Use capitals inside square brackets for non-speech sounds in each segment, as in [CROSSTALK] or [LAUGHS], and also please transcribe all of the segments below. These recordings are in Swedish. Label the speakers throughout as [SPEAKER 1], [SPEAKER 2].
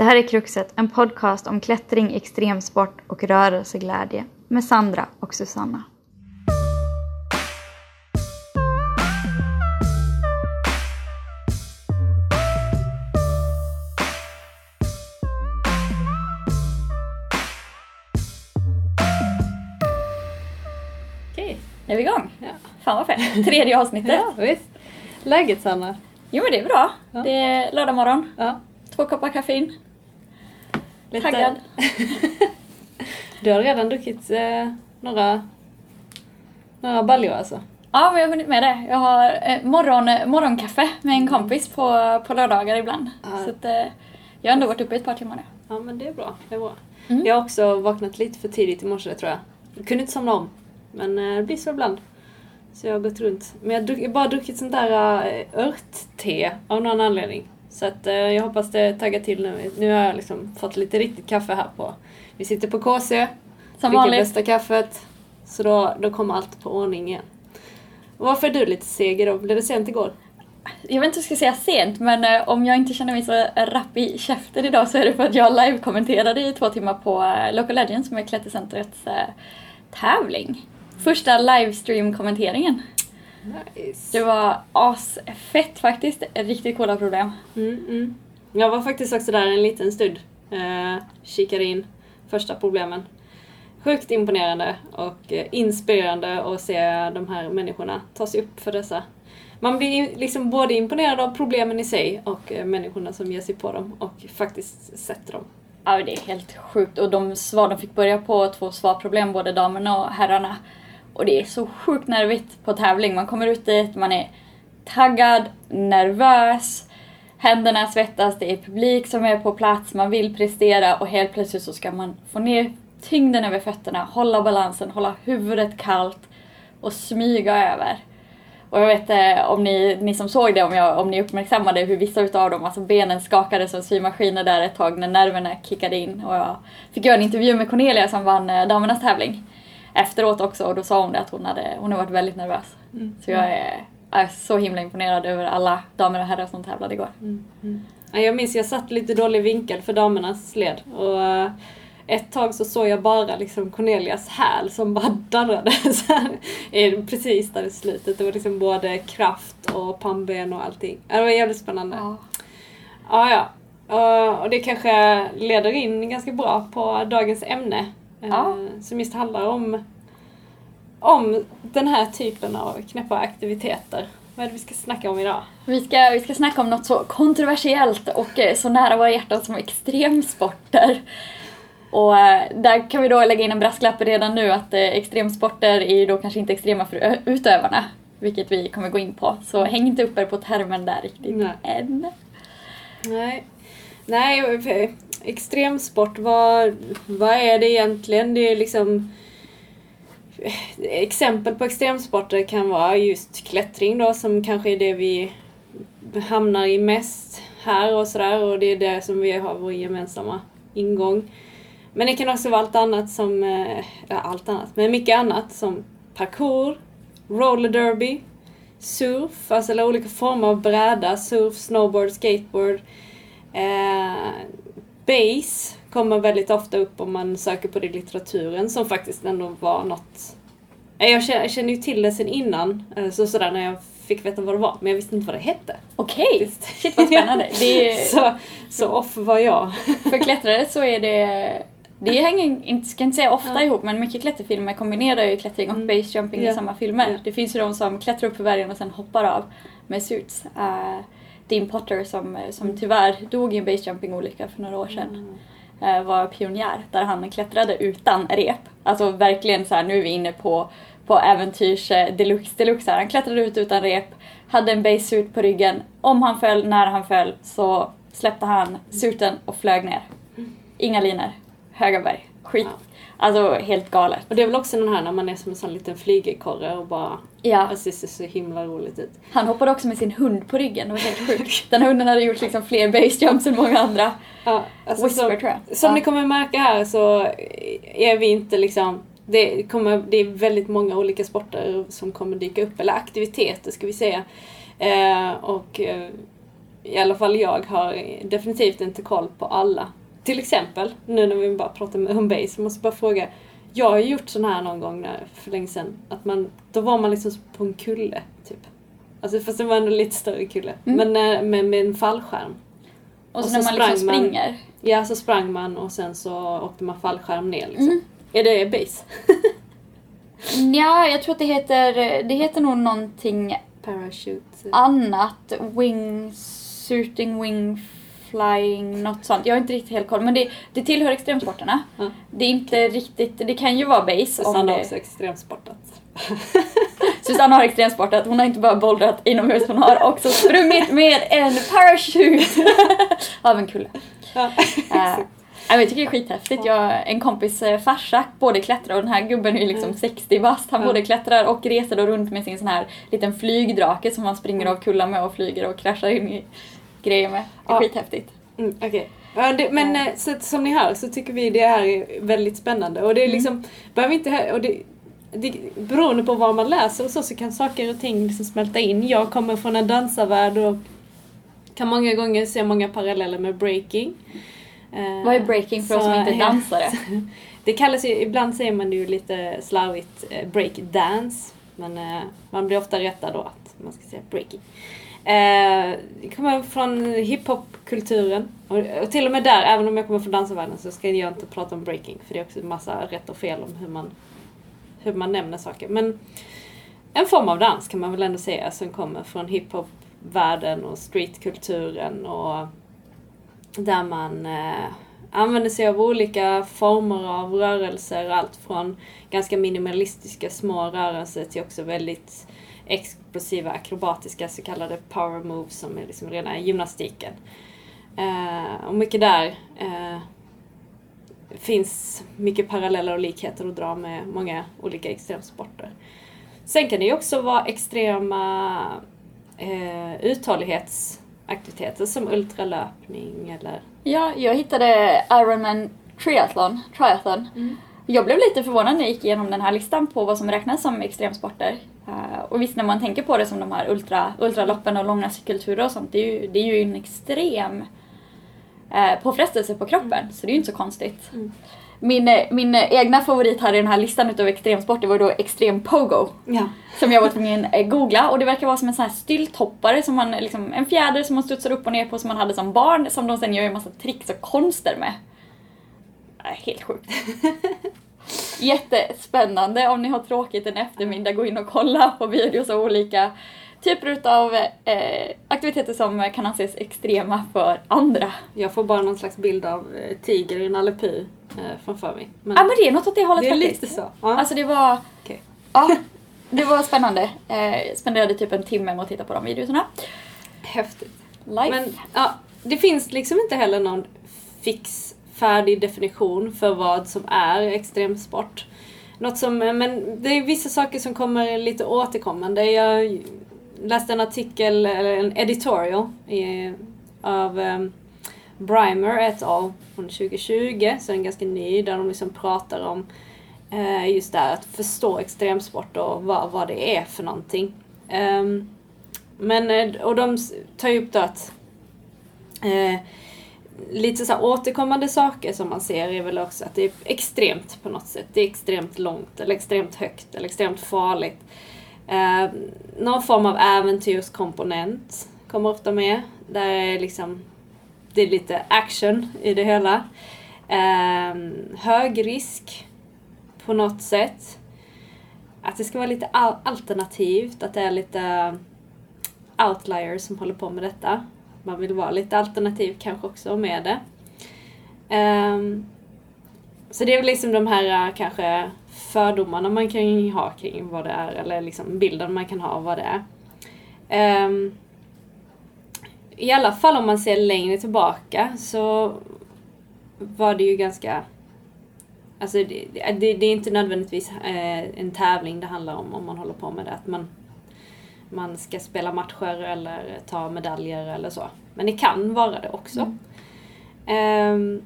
[SPEAKER 1] Det här är Kruxet, en podcast om klättring, extremsport och rörelseglädje med Sandra och Susanna.
[SPEAKER 2] Okej, är vi igång?
[SPEAKER 3] Ja.
[SPEAKER 2] Fan vad fett. Tredje avsnittet. [LAUGHS]
[SPEAKER 3] Ja, visst. Läget Sanna?
[SPEAKER 2] Jo men det är bra.
[SPEAKER 3] Ja.
[SPEAKER 2] Det är lördag morgon.
[SPEAKER 3] Ja.
[SPEAKER 2] Två koppar kaffein.
[SPEAKER 3] Lite...
[SPEAKER 2] Taggad. [LAUGHS]
[SPEAKER 3] du har redan druckit eh, några, några baljor alltså?
[SPEAKER 2] Ja men jag har hunnit med det. Jag har eh, morgon, morgonkaffe med en kompis på, på lördagar ibland.
[SPEAKER 3] Ja.
[SPEAKER 2] Så att, eh, jag har ändå varit uppe i ett par timmar nu.
[SPEAKER 3] Ja men det är bra. Det är bra.
[SPEAKER 2] Mm.
[SPEAKER 3] Jag har också vaknat lite för tidigt i morse tror jag. Jag kunde inte somna om. Men eh, det blir så ibland. Så jag har gått runt. Men jag har bara druckit sånt där uh, örtte av någon anledning. Så att eh, jag hoppas det taggar till nu. Nu har jag liksom fått lite riktigt kaffe här på. Vi sitter på KC.
[SPEAKER 2] Som
[SPEAKER 3] dricker bästa kaffet. Så då, då kommer allt på ordning igen. Och Varför är du lite seg idag? Blev det sent igår?
[SPEAKER 2] Jag vet inte hur jag ska säga sent men eh, om jag inte känner mig så rapp i käften idag så är det för att jag live-kommenterade i två timmar på eh, Local Legends som är Klättercentrets tävling. Första livestream-kommenteringen.
[SPEAKER 3] Nice.
[SPEAKER 2] Det var asfett faktiskt. Riktigt coola problem.
[SPEAKER 3] Mm, mm. Jag var faktiskt också där en liten stund. Eh, kikade in första problemen. Sjukt imponerande och eh, inspirerande att se de här människorna ta sig upp för dessa. Man blir liksom både imponerad av problemen i sig och eh, människorna som ger sig på dem och faktiskt sätter dem.
[SPEAKER 2] Ja, det är helt sjukt. Och de svar de fick börja på två svarproblem, både damerna och herrarna. Och det är så sjukt nervigt på tävling. Man kommer ut dit, man är taggad, nervös, händerna svettas, det är publik som är på plats, man vill prestera och helt plötsligt så ska man få ner tyngden över fötterna, hålla balansen, hålla huvudet kallt och smyga över. Och jag vet eh, om ni, ni som såg det, om, jag, om ni uppmärksammade hur vissa utav dem, alltså benen skakade som symaskiner där ett tag när nerverna kickade in. Och jag fick göra en intervju med Cornelia som vann eh, damernas tävling efteråt också och då sa hon det att hon hade, hon hade varit väldigt nervös. Så jag är, jag är så himla imponerad över alla damer och herrar som tävlade igår.
[SPEAKER 3] Ja, Jag minns jag satt lite dålig vinkel för damernas led och eh, ett tag så såg jag bara liksom Cornelias häl som bara [LAUGHS] darrade precis där i slutet. Det var liksom både kraft och pannben och allting. Det var jävligt spännande.
[SPEAKER 2] Ja.
[SPEAKER 3] Ja, ja. Och det kanske leder in ganska bra på dagens ämne. Eh,
[SPEAKER 2] Ja.
[SPEAKER 3] Som just handlar om, om den här typen av knäppa aktiviteter. Vad är det vi ska snacka om idag?
[SPEAKER 2] Vi ska, vi ska snacka om något så kontroversiellt och eh, så nära våra hjärtan som extremsporter. Och eh, där kan vi då lägga in en brasklapp redan nu att eh, extremsporter är ju då kanske inte extrema för utövarna. Vilket vi kommer gå in på. Så häng inte upp er på termen där riktigt
[SPEAKER 3] Nej.
[SPEAKER 2] än.
[SPEAKER 3] Nej, Nej extremsport, vad, vad är det egentligen? Det är liksom Exempel på extremsporter kan vara just klättring då som kanske är det vi hamnar i mest här och sådär och det är det som vi har vår gemensamma ingång. Men det kan också vara allt annat som, eh, ja allt annat, men mycket annat som parkour, roller derby, surf, alltså olika former av bräda, surf, snowboard, skateboard. Eh, base kommer väldigt ofta upp om man söker på det i litteraturen som faktiskt ändå var något Eh, jag känner, jag känner ju till det sen innan, eh, så sådär när jag fick veta vad det var, men jag visste inte vad det hette.
[SPEAKER 2] Okej,
[SPEAKER 3] Visst.
[SPEAKER 2] shit vad spännande. [LAUGHS] Det är,
[SPEAKER 3] Så, så off var jag.
[SPEAKER 2] för klättrare så är det det hänger inte, ska inte säga ofta
[SPEAKER 3] Ja.
[SPEAKER 2] ihop, men mycket klätterfilmer kombinerar ju klättring och
[SPEAKER 3] Mm.
[SPEAKER 2] basejumping i
[SPEAKER 3] Ja.
[SPEAKER 2] samma filmer.
[SPEAKER 3] Ja.
[SPEAKER 2] Det finns ju de som klättrar upp för bergen och sen hoppar av med suits. Uh, Dean Potter som, som
[SPEAKER 3] Mm.
[SPEAKER 2] tyvärr dog i en basejumping-olycka för några år sedan. eh, var pionjär där han klättrade utan rep. Alltså verkligen så här, nu är vi inne på, på äventyrs eh, deluxe deluxe här. Han klättrade ut utan rep, hade en basesuit på ryggen. Om han föll, när han föll så släppte han suiten och flög ner. Inga linor, höga berg, skit. Alltså helt galet.
[SPEAKER 3] Och det är väl också den här när man är som en sån liten flygekorre och bara...
[SPEAKER 2] Ja.
[SPEAKER 3] Alltså det ser så himla roligt ut.
[SPEAKER 2] Han hoppade också med sin hund på ryggen, det var helt sjukt. Den hunden hade gjort liksom fler basejumps än många andra.
[SPEAKER 3] Ja, alltså
[SPEAKER 2] Whisper
[SPEAKER 3] som,
[SPEAKER 2] tror jag.
[SPEAKER 3] som
[SPEAKER 2] Ja.
[SPEAKER 3] ni kommer märka här så är vi inte liksom... Det, kommer, det är väldigt många olika sporter som kommer dyka upp, eller aktiviteter ska vi säga. Eh, och eh, i alla fall jag har definitivt inte koll på alla. Till exempel, nu när vi bara pratar med home base, måste jag bara fråga. Jag har ju gjort sån här någon gång när, för länge sedan. Att man, då var man liksom på en kulle, typ. Alltså fast det var ändå lite större kulle.
[SPEAKER 2] Mm.
[SPEAKER 3] Men eh, med, med en fallskärm.
[SPEAKER 2] Och så,
[SPEAKER 3] Och
[SPEAKER 2] när
[SPEAKER 3] så
[SPEAKER 2] man liksom
[SPEAKER 3] sprang man.
[SPEAKER 2] springer.
[SPEAKER 3] Ja, så sprang man och sen så åkte man fallskärm ner liksom.
[SPEAKER 2] Mm.
[SPEAKER 3] Är det base? [LAUGHS]
[SPEAKER 2] Ja, jag tror att det heter, det heter nog någonting
[SPEAKER 3] Parachute?
[SPEAKER 2] annat. Wing, shooting, wing, flying, något sånt. Jag har inte riktigt helt koll. Men det, det tillhör extremsporterna.
[SPEAKER 3] Ja.
[SPEAKER 2] Det är inte riktigt, det kan ju vara base om
[SPEAKER 3] Susanne har också extremsportat. [LAUGHS] [LAUGHS]
[SPEAKER 2] Susanne har extremsportat. Hon har inte bara bollrat inomhus, hon har också sprungit med en parachute [LAUGHS] av en kulle.
[SPEAKER 3] Ja,
[SPEAKER 2] men jag tycker det är skithäftigt. Jag, en kompis eh, farsa både klättrar och den här gubben är liksom 60 bast. Han både klättrar och reser då runt med sin sån här liten flygdrake som han springer av kullar med och flyger och kraschar in i grejer med. Det är
[SPEAKER 3] Ja.
[SPEAKER 2] skithäftigt.
[SPEAKER 3] Mm, Okej. Ja, det- men eh, så, som ni hör så tycker vi det här är väldigt spännande. Och det är
[SPEAKER 2] Mm.
[SPEAKER 3] liksom, behöver inte, och det, det, beroende på vad man läser och så, så kan saker och ting liksom smälta in. Jag kommer från en dansarvärld och kan många gånger se många paralleller med breaking. Eh,
[SPEAKER 2] Vad är breaking för oss som
[SPEAKER 3] så-
[SPEAKER 2] inte är dansare? [LAUGHS]
[SPEAKER 3] Det kallas ju, ibland säger man ju lite slarvigt eh, breakdance. Men man blir ofta rättad då att man ska säga breaking. Eh, det kommer från hiphopkulturen. Och, och till och med där, även om jag kommer från dansarvärlden så ska jag inte prata om breaking. För det är också en massa rätt och fel om hur man, hur man nämner saker. Men en form av dans kan man väl ändå säga som kommer från hiphopvärlden och streetkulturen och där man eh, använder sig av olika former av rörelser. Allt från ganska minimalistiska små rörelser till också väldigt explosiva akrobatiska så kallade power moves som är liksom rena gymnastiken. Eh, och mycket där eh, finns mycket paralleller och likheter att dra med många olika extremsporter. Sen kan det ju också vara extrema eh, uthållighetsaktiviteter som ultralöpning eller
[SPEAKER 2] Ja, jag hittade Ironman Triathlon. triathlon. Jag blev lite förvånad när jag gick igenom den här listan på vad som räknas som extremsporter. Eh, och visst, när man tänker på det som de här ultra, ultraloppen och långa cykelturer och sånt, det är ju, det är ju en extrem eh, påfrestelse på kroppen. Så det är ju inte så konstigt.
[SPEAKER 3] Mm.
[SPEAKER 2] Min, eh, min egna favorit här i den här listan utav extremsporter var då extrem pogo.
[SPEAKER 3] Ja.
[SPEAKER 2] Som jag var tvungen att googla och det verkar vara som en sån här stylthoppare, som man, liksom, en fjäder som man studsar upp och ner på som man hade som barn som de sen gör en massa tricks och konster med. Helt sjukt. [LAUGHS] Jättespännande om ni har tråkigt en eftermiddag, gå in och kolla på videos av olika typer utav eh, aktiviteter som kan anses extrema för andra.
[SPEAKER 3] Jag får bara någon slags bild av eh, tiger i Nalle Puh eh, framför mig. Men,
[SPEAKER 2] Ja men det är något åt det hållet
[SPEAKER 3] det är
[SPEAKER 2] faktiskt.
[SPEAKER 3] lite så. Ja.
[SPEAKER 2] Alltså det var,
[SPEAKER 3] Okej.
[SPEAKER 2] ja, det var spännande. Eh, spenderade typ en timme med att titta på de videorna.
[SPEAKER 3] Häftigt.
[SPEAKER 2] Live.
[SPEAKER 3] Men ja, det finns liksom inte heller någon fix färdig definition för vad som är extremsport. Något som, men det är vissa saker som kommer lite återkommande. Jag läste en artikel, eller en editorial i, av um, Brimer et al. från 2020, så den är ganska ny, där de liksom pratar om eh, just det här att förstå extremsport och vad, vad det är för någonting. Um, men, eh, och de tar ju upp då att eh, lite så här återkommande saker som man ser är väl också att det är extremt på något sätt. Det är extremt långt eller extremt högt eller extremt farligt. Eh, någon form av äventyrskomponent kommer ofta med. Där är liksom, det är lite action i det hela. Eh, hög risk på något sätt. Att det ska vara lite alternativt, att det är lite outliers som håller på med detta. Man vill vara lite alternativ kanske också med det. Um, så det är väl liksom de här eh, kanske fördomarna man kan ha kring vad det är, eller liksom bilden man kan ha av vad det är. Um, I alla fall om man ser längre tillbaka så var det ju ganska Alltså det, det, det är inte nödvändigtvis eh, en tävling det handlar om om man håller på med det. Att man, man ska spela matcher eller ta medaljer eller så. Men det kan vara det också. Ehm,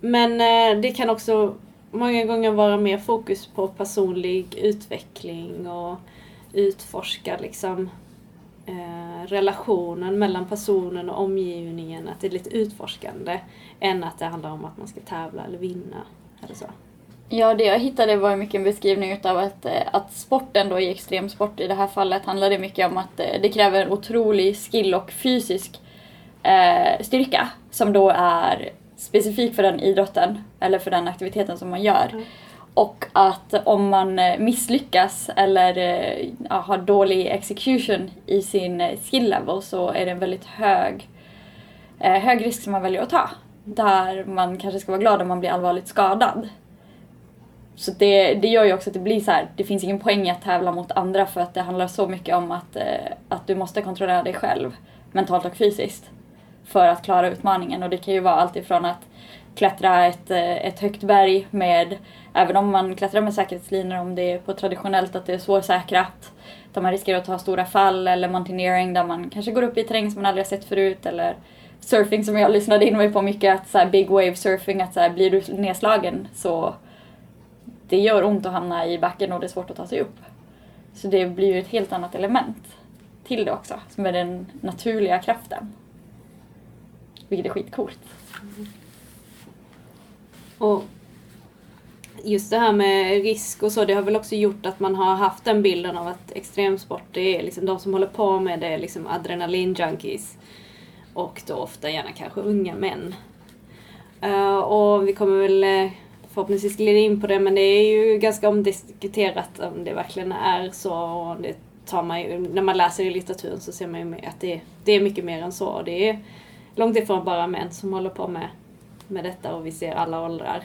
[SPEAKER 3] men eh, det kan också många gånger vara mer fokus på personlig utveckling och utforska liksom eh, relationen mellan personen och omgivningen, att det är lite utforskande, än att det handlar om att man ska tävla eller vinna. Eller så.
[SPEAKER 2] Ja, det jag hittade var mycket en beskrivning utav att, eh, att sporten då i extremsport i det här fallet handlade mycket om att eh, det kräver en otrolig skill och fysisk eh, styrka som då är specifik för den idrotten eller för den aktiviteten som man gör.
[SPEAKER 3] Mm.
[SPEAKER 2] Och att om man eh, misslyckas eller ja, har dålig execution i sin skill level så är det en väldigt hög, eh, hög risk som man väljer att ta. Där man kanske ska vara glad om man blir allvarligt skadad. Så det, det gör ju också att det blir så här, det finns ingen poäng i att tävla mot andra för att det handlar så mycket om att, eh, att du måste kontrollera dig själv mentalt och fysiskt för att klara utmaningen. Och det kan ju vara allt ifrån att klättra ett, eh, ett högt berg med, även om man klättrar med säkerhetslinor om det är på traditionellt att det är svårsäkrat, där man riskerar att ta stora fall eller mountaineering där man kanske går upp i terräng som man aldrig har sett förut eller surfing som jag lyssnade in mig på mycket, att så här big wave surfing, att så här, blir du nedslagen så det gör ont att hamna i backen och det är svårt att ta sig upp. Så det blir ju ett helt annat element till det också, som är den naturliga kraften. Vilket är skitcoolt.
[SPEAKER 3] Och just det här med risk och så, det har väl också gjort att man har haft den bilden av att extremsport, det är liksom de som håller på med det är liksom adrenalinjunkies. Och då ofta gärna kanske unga män. Eh, och vi kommer väl eh, förhoppningsvis glida in på det, men det är ju ganska omdiskuterat om det verkligen är så. Och det tar man ju, när man läser i litteraturen så ser man ju att det, det är mycket mer än så. Och det är långt ifrån bara män som håller på med, med detta och vi ser alla åldrar.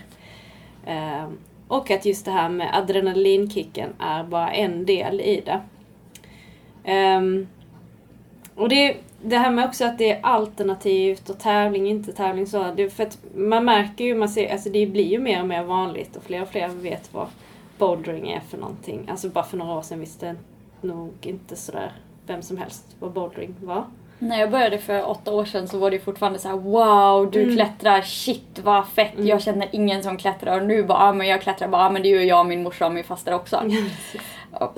[SPEAKER 3] Eh, och att just det här med adrenalinkicken är bara en del i det. Ehm, och det, det här med också att det är alternativt och tävling, inte tävling så. Det, för att man märker ju, man ser, alltså det blir ju mer och mer vanligt och fler och fler vet vad bouldering är för någonting. Alltså bara för några år sedan visste nog inte sådär vem som helst vad bouldering var.
[SPEAKER 2] När jag började för åtta år sedan så var det fortfarande så här: wow du
[SPEAKER 3] Mm.
[SPEAKER 2] klättrar, shit vad fett,
[SPEAKER 3] Mm.
[SPEAKER 2] jag känner ingen som klättrar och nu bara, ah, men jag klättrar bara, ah, men det gör jag, min morsa och min faster också.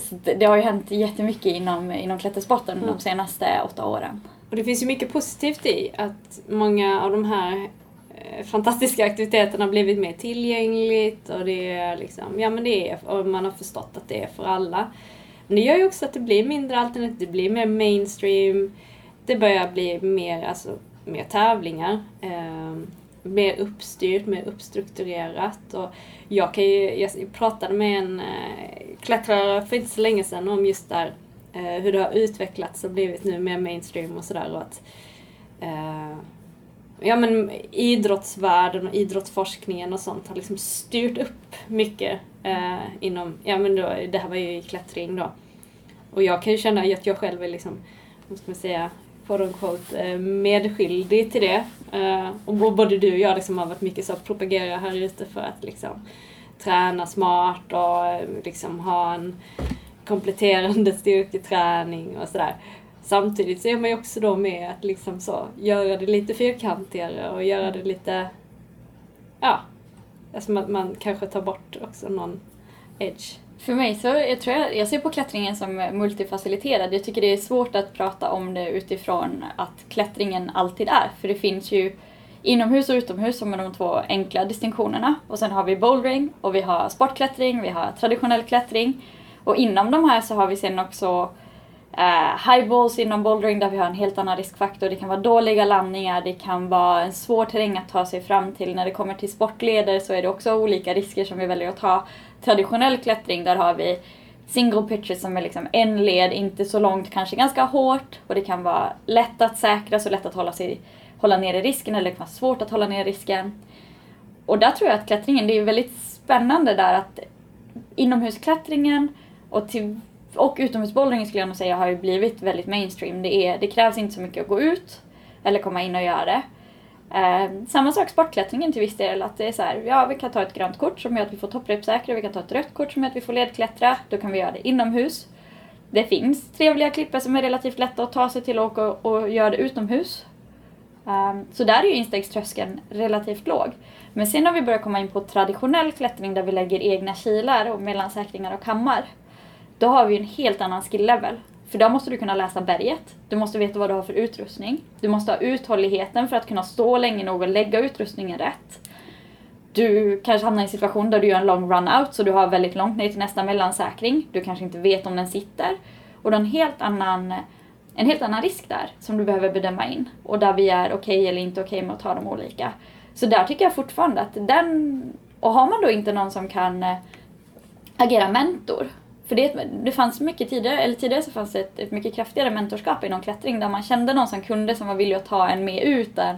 [SPEAKER 2] Det, det har ju hänt jättemycket inom, inom klättersporten
[SPEAKER 3] Mm.
[SPEAKER 2] de senaste åtta åren.
[SPEAKER 3] Och det finns ju mycket positivt i att många av de här eh, fantastiska aktiviteterna har blivit mer tillgängligt och det är liksom, ja men det är, och man har förstått att det är för alla. Men det gör ju också att det blir mindre alternativ, det blir mer mainstream, det börjar bli mer, alltså, mer tävlingar. Eh, mer uppstyrt, mer uppstrukturerat. Och jag, kan ju, jag pratade med en eh, klättrare för inte så länge sedan om just där här Eh, hur det har utvecklats och blivit nu mer mainstream och sådär. Och att, eh, ja men idrottsvärlden och idrottsforskningen och sånt har liksom styrt upp mycket eh, inom, ja men då, det här var ju i klättring då. Och jag kan ju känna att jag själv är liksom, vad ska man säga, quote unquote, eh, medskyldig till det. Eh, och både du och jag liksom har varit mycket så att propagera här ute för att liksom träna smart och eh, liksom ha en kompletterande styrketräning och sådär. Samtidigt så är man ju också då med att liksom så göra det lite fyrkantigare och göra det lite, ja, alltså man, man kanske tar bort också någon edge.
[SPEAKER 2] För mig så jag tror jag, jag ser på klättringen som multifaciliterad. Jag tycker det är svårt att prata om det utifrån att klättringen alltid är. För det finns ju inomhus och utomhus som är de två enkla distinktionerna. Och sen har vi bouldering och vi har sportklättring, vi har traditionell klättring. Och inom de här så har vi sen också eh, highballs inom bouldering där vi har en helt annan riskfaktor. Det kan vara dåliga landningar, det kan vara en svår terräng att ta sig fram till. När det kommer till sportleder så är det också olika risker som vi väljer att ta. Traditionell klättring, där har vi single pitches som är liksom en led, inte så långt, kanske ganska hårt. Och det kan vara lätt att säkra, så lätt att hålla, sig, hålla nere risken eller det kan vara svårt att hålla ner risken. Och där tror jag att klättringen, det är väldigt spännande där att inomhusklättringen och, till, och utomhusbouldering skulle jag nog säga har ju blivit väldigt mainstream. Det, är, det krävs inte så mycket att gå ut eller komma in och göra det. Eh, samma sak sportklättringen till viss del. Att det är så här, ja vi kan ta ett grönt kort som gör att vi får topprepsäkra. Vi kan ta ett rött kort som gör att vi får ledklättra. Då kan vi göra det inomhus. Det finns trevliga klippor som är relativt lätta att ta sig till och åka och göra det utomhus. Um, så där är ju instegströskeln relativt låg. Men sen när vi börjar komma in på traditionell klättring där vi lägger egna kilar och mellansäkringar och kammar. Då har vi en helt annan skill level. För där måste du kunna läsa berget. Du måste veta vad du har för utrustning. Du måste ha uthålligheten för att kunna stå länge nog och lägga utrustningen rätt. Du kanske hamnar i en situation där du gör en lång run-out så du har väldigt långt ner till nästa mellansäkring. Du kanske inte vet om den sitter. Och du har en helt annan, en helt annan risk där som du behöver bedöma in. Och där vi är okej okay eller inte okej okay med att ta dem olika. Så där tycker jag fortfarande att den... Och har man då inte någon som kan eh, agera mentor. För det, det fanns mycket tidigare, eller tidigare så fanns det ett, ett mycket kraftigare mentorskap inom klättring där man kände någon som kunde som var villig att ta en med ut där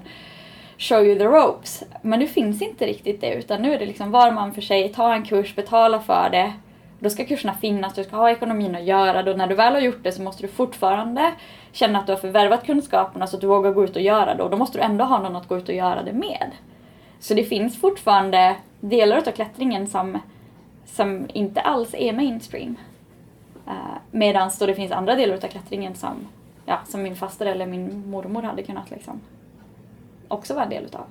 [SPEAKER 2] show you the ropes. Men nu finns inte riktigt det utan nu är det liksom var man för sig, ta en kurs, betala för det. Då ska kurserna finnas, du ska ha ekonomin att göra det och när du väl har gjort det så måste du fortfarande känna att du har förvärvat kunskaperna så att du vågar gå ut och göra det och då måste du ändå ha någon att gå ut och göra det med. Så det finns fortfarande delar av klättringen som, som inte alls är mainstream. Uh, Medan då det finns andra delar av klättringen som, ja, som min faster eller min mormor hade kunnat liksom också vara en del utav.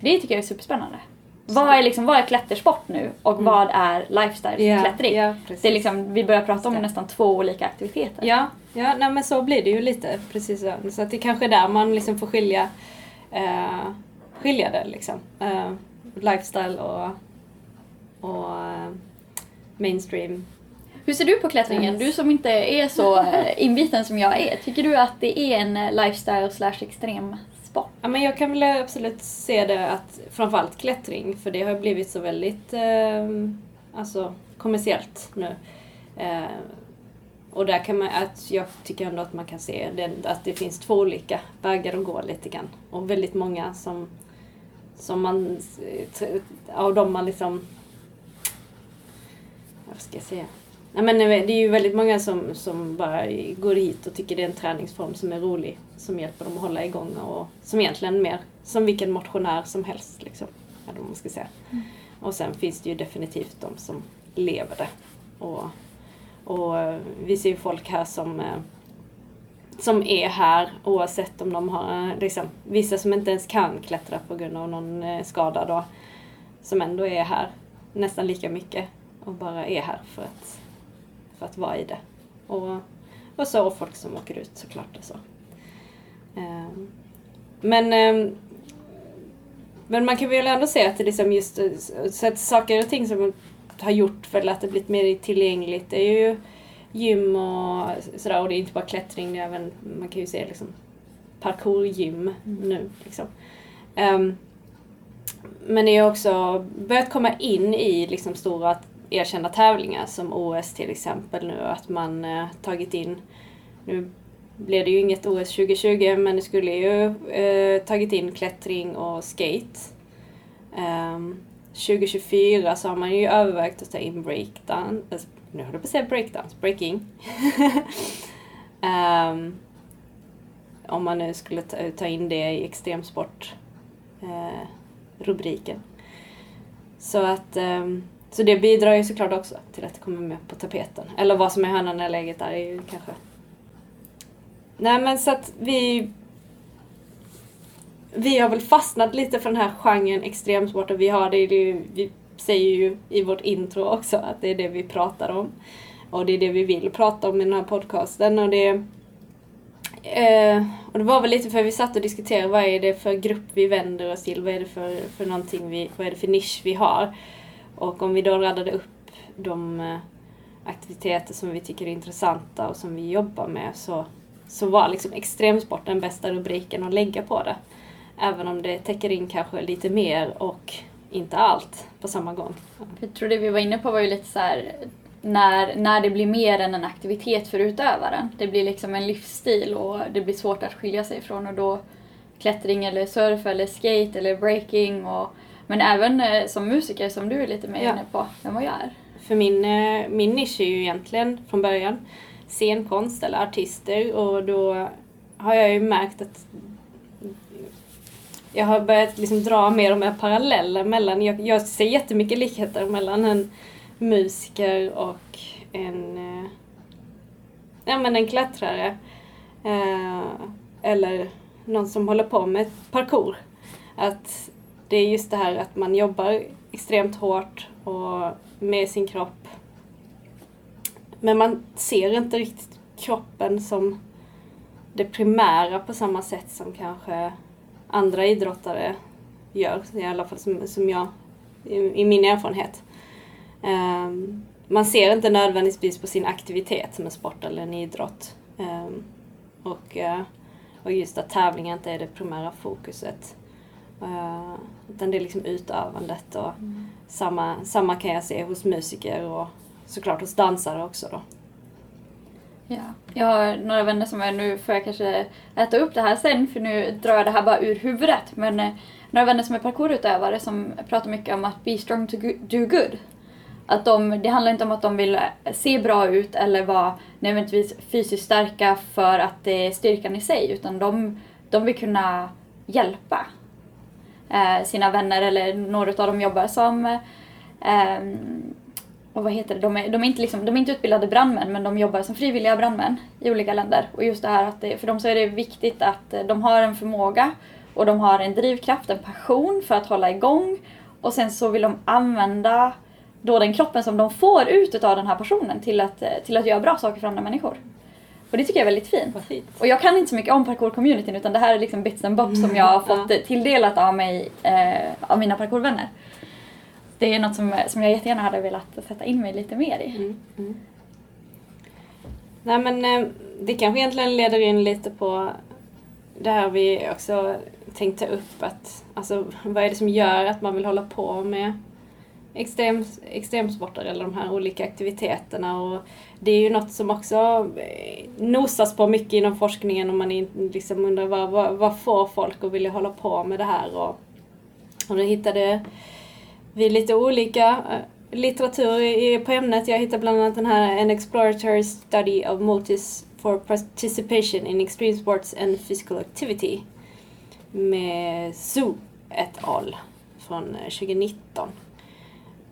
[SPEAKER 2] Det tycker jag är superspännande. Vad är, liksom, vad är klättersport nu och mm. vad är lifestyle-klättring?
[SPEAKER 3] Ja,
[SPEAKER 2] ja, det är liksom, vi börjar prata om nästan två olika aktiviteter.
[SPEAKER 3] Ja, ja nej, men så blir det ju lite. Precis så. så att det kanske är där man liksom får skilja, uh, skilja det. Liksom. Uh, lifestyle och, och uh, mainstream.
[SPEAKER 2] Hur ser du på klättringen? Du som inte är så inbiten som jag är. Tycker du att det är en lifestyle slash extrem sport.
[SPEAKER 3] Ja, men jag kan väl absolut se det att framförallt klättring, för det har blivit så väldigt eh, alltså, kommersiellt nu. Eh, och där kan man, att jag tycker ändå att man kan se det, att det finns två olika vägar att gå lite grann. Och väldigt många som, som man, av dem man liksom, vad ska jag säga, Ja, men eh, det är ju väldigt många som, som bara går hit och tycker det är en träningsform som är rolig. Som hjälper dem att hålla igång och som egentligen mer som vilken motionär som helst. Liksom, eller man ska säga. Mm. Och sen finns det ju definitivt de som lever det. Och, och eh, vi ser ju folk här som, eh, som är här oavsett om de har liksom, vissa som inte ens kan klättra på grund av någon skada då. Som ändå är här nästan lika mycket och bara är här för att för att vara i det. Och, och så och folk som åker ut såklart. Och så. Um, men, um, men man kan väl ändå säga att det liksom just så att saker och ting som har gjort väl att det blivit mer tillgängligt det är ju gym och sådär och det är inte bara klättring, det är även, man kan ju se liksom parkourgym mm. nu. Liksom. Um, men det är också börjat komma in i liksom stora erkända tävlingar som OS till exempel nu att man eh, tagit in, nu blev det ju inget OS 2020 men det skulle ju eh, tagit in klättring och skate. Ehm, um, 2024 så har man ju övervägt att ta in breakdance, alltså, nu håller jag på att säga breakdance, breaking. um, [LAUGHS] om man nu skulle ta, ta in det i extremsport eh, rubriken. Så att um, så det bidrar ju såklart också till att det kommer med på tapeten. Eller vad som är hönan eller läget där är ju kanske... Nej men så att vi... Vi har väl fastnat lite för den här genren extremsport och vi har det, det vi säger ju i vårt intro också att det är det vi pratar om. Och det är det vi vill prata om i den här podcasten och det... Eh, och det var väl lite för att vi satt och diskuterade vad är det för grupp vi vänder oss till, vad är det för, för någonting vi, vad är det för nisch vi har. Och om vi då radade upp de eh, aktiviteter som vi tycker är intressanta och som vi jobbar med så, så var liksom extremsport den bästa rubriken att lägga på det. Även om det täcker in kanske lite mer och inte allt på samma gång.
[SPEAKER 2] Jag tror det vi var inne på var ju lite så här, när, när det blir mer än en aktivitet för utövaren. Det blir liksom en livsstil och det blir svårt att skilja sig ifrån och då klättring eller surf eller skate eller breaking och men även eh, som musiker som du är lite mer ja. inne på, vem vad jag är.
[SPEAKER 3] För min, eh, min nisch är ju egentligen från början scenkonst eller artister och då har jag ju märkt att jag har börjat liksom dra mer och mer paralleller mellan, jag, jag ser jättemycket likheter mellan en musiker och en, eh, ja men en klättrare. Eh, eller någon som håller på med parkour. Att det är just det här att man jobbar extremt hårt och med sin kropp. Men man ser inte riktigt kroppen som det primära på samma sätt som kanske andra idrottare gör. I alla fall som, som jag, i, i min erfarenhet. Um, man ser inte nödvändigtvis på sin aktivitet som en sport eller en idrott. Um, och, uh, och just att tävling inte är det primära fokuset. Uh, utan det är liksom utövandet och mm. samma, samma kan jag se hos musiker och såklart hos dansare också då.
[SPEAKER 2] Ja, jag har några vänner som är, nu får jag kanske äta upp det här sen för nu drar jag det här bara ur huvudet. Men eh, några vänner som är parkourutövare som pratar mycket om att be strong to do good. Att de, det handlar inte om att de vill se bra ut eller vara nödvändigtvis fysiskt starka för att det är styrkan i sig utan de, de vill kunna hjälpa eh, Eh, sina vänner eller några av dem jobbar som eh, och vad heter det, de är, de, är inte liksom, de är inte utbildade brandmän men de jobbar som frivilliga brandmän i olika länder. Och just det här att det, för dem så är det viktigt att eh, de har en förmåga och de har en drivkraft, en passion för att hålla igång och sen så vill de använda då den kroppen som de får ut av den här personen till att, eh, till att göra bra saker för andra människor. Och det tycker jag är väldigt fint. fint. Och jag kan inte så mycket om parkour-communityn utan det här är liksom bits and bobs som jag har fått mm. tilldelat av mig, eh, av mina parkourvänner. Det är något som, som jag jättegärna hade velat sätta in mig lite mer i. Mm. Mm.
[SPEAKER 3] Nej men eh, det kanske egentligen leder in lite på det här vi också tänkte upp att alltså vad är det som gör att man vill hålla på med extrem, extremsporter eller de här olika aktiviteterna. Och det är ju något som också eh, nosas på mycket inom forskningen och man liksom undrar vad, vad, vad får folk att vilja hålla på med det här. Och, och då hittade vi lite olika eh, litteratur på ämnet. Jag hittade bland annat den här An Exploratory Study of Multis for Participation in Extreme Sports and Physical Activity med Su et al. från eh, 2019.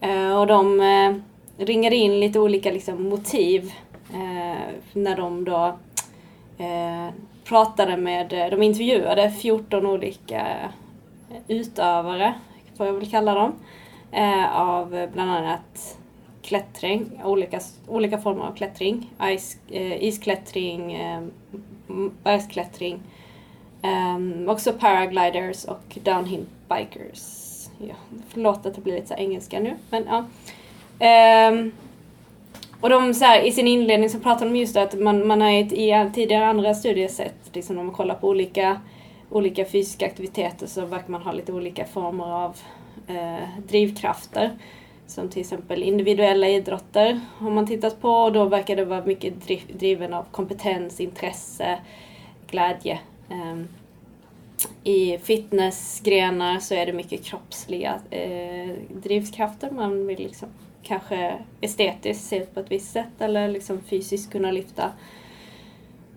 [SPEAKER 3] Eh, och de eh, ringade in lite olika liksom, motiv eh, när de då eh, pratade med, eh, de intervjuade 14 olika utövare, får jag väl kalla dem, eh, av bland annat klättring, olika, olika former av klättring, Ice, isklättring, bergsklättring, också paragliders och downhill bikers ja, förlåt att det blir lite så engelska nu. Men, ja. Um, och de, så här, i sin inledning så pratar de just det att man, man har i tidigare andra studier sett, liksom om man kollar på olika, olika fysiska aktiviteter så verkar man ha lite olika former av eh, drivkrafter. Som till exempel individuella idrotter har man tittat på och då verkar det vara mycket driv, driven av kompetens, intresse, glädje. Um, i fitnessgrenar så är det mycket kroppsliga eh, drivkrafter. Man vill liksom kanske estetiskt se ut på ett visst sätt eller liksom fysiskt kunna lyfta.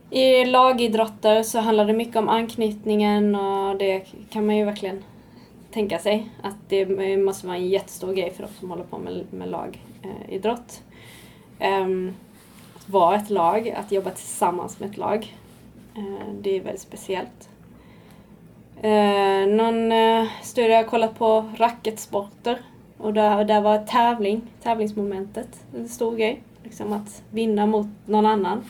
[SPEAKER 3] I lagidrotter så handlar det mycket om anknytningen och det kan man ju verkligen tänka sig att det måste vara en jättestor grej för de som håller på med, med lagidrott. Um, att vara ett lag, att jobba tillsammans med ett lag. Uh, det är väldigt speciellt. Eh, någon eh, studie har kollat på racketsporter och där, där var tävling, tävlingsmomentet en stor grej. Liksom att vinna mot någon annan.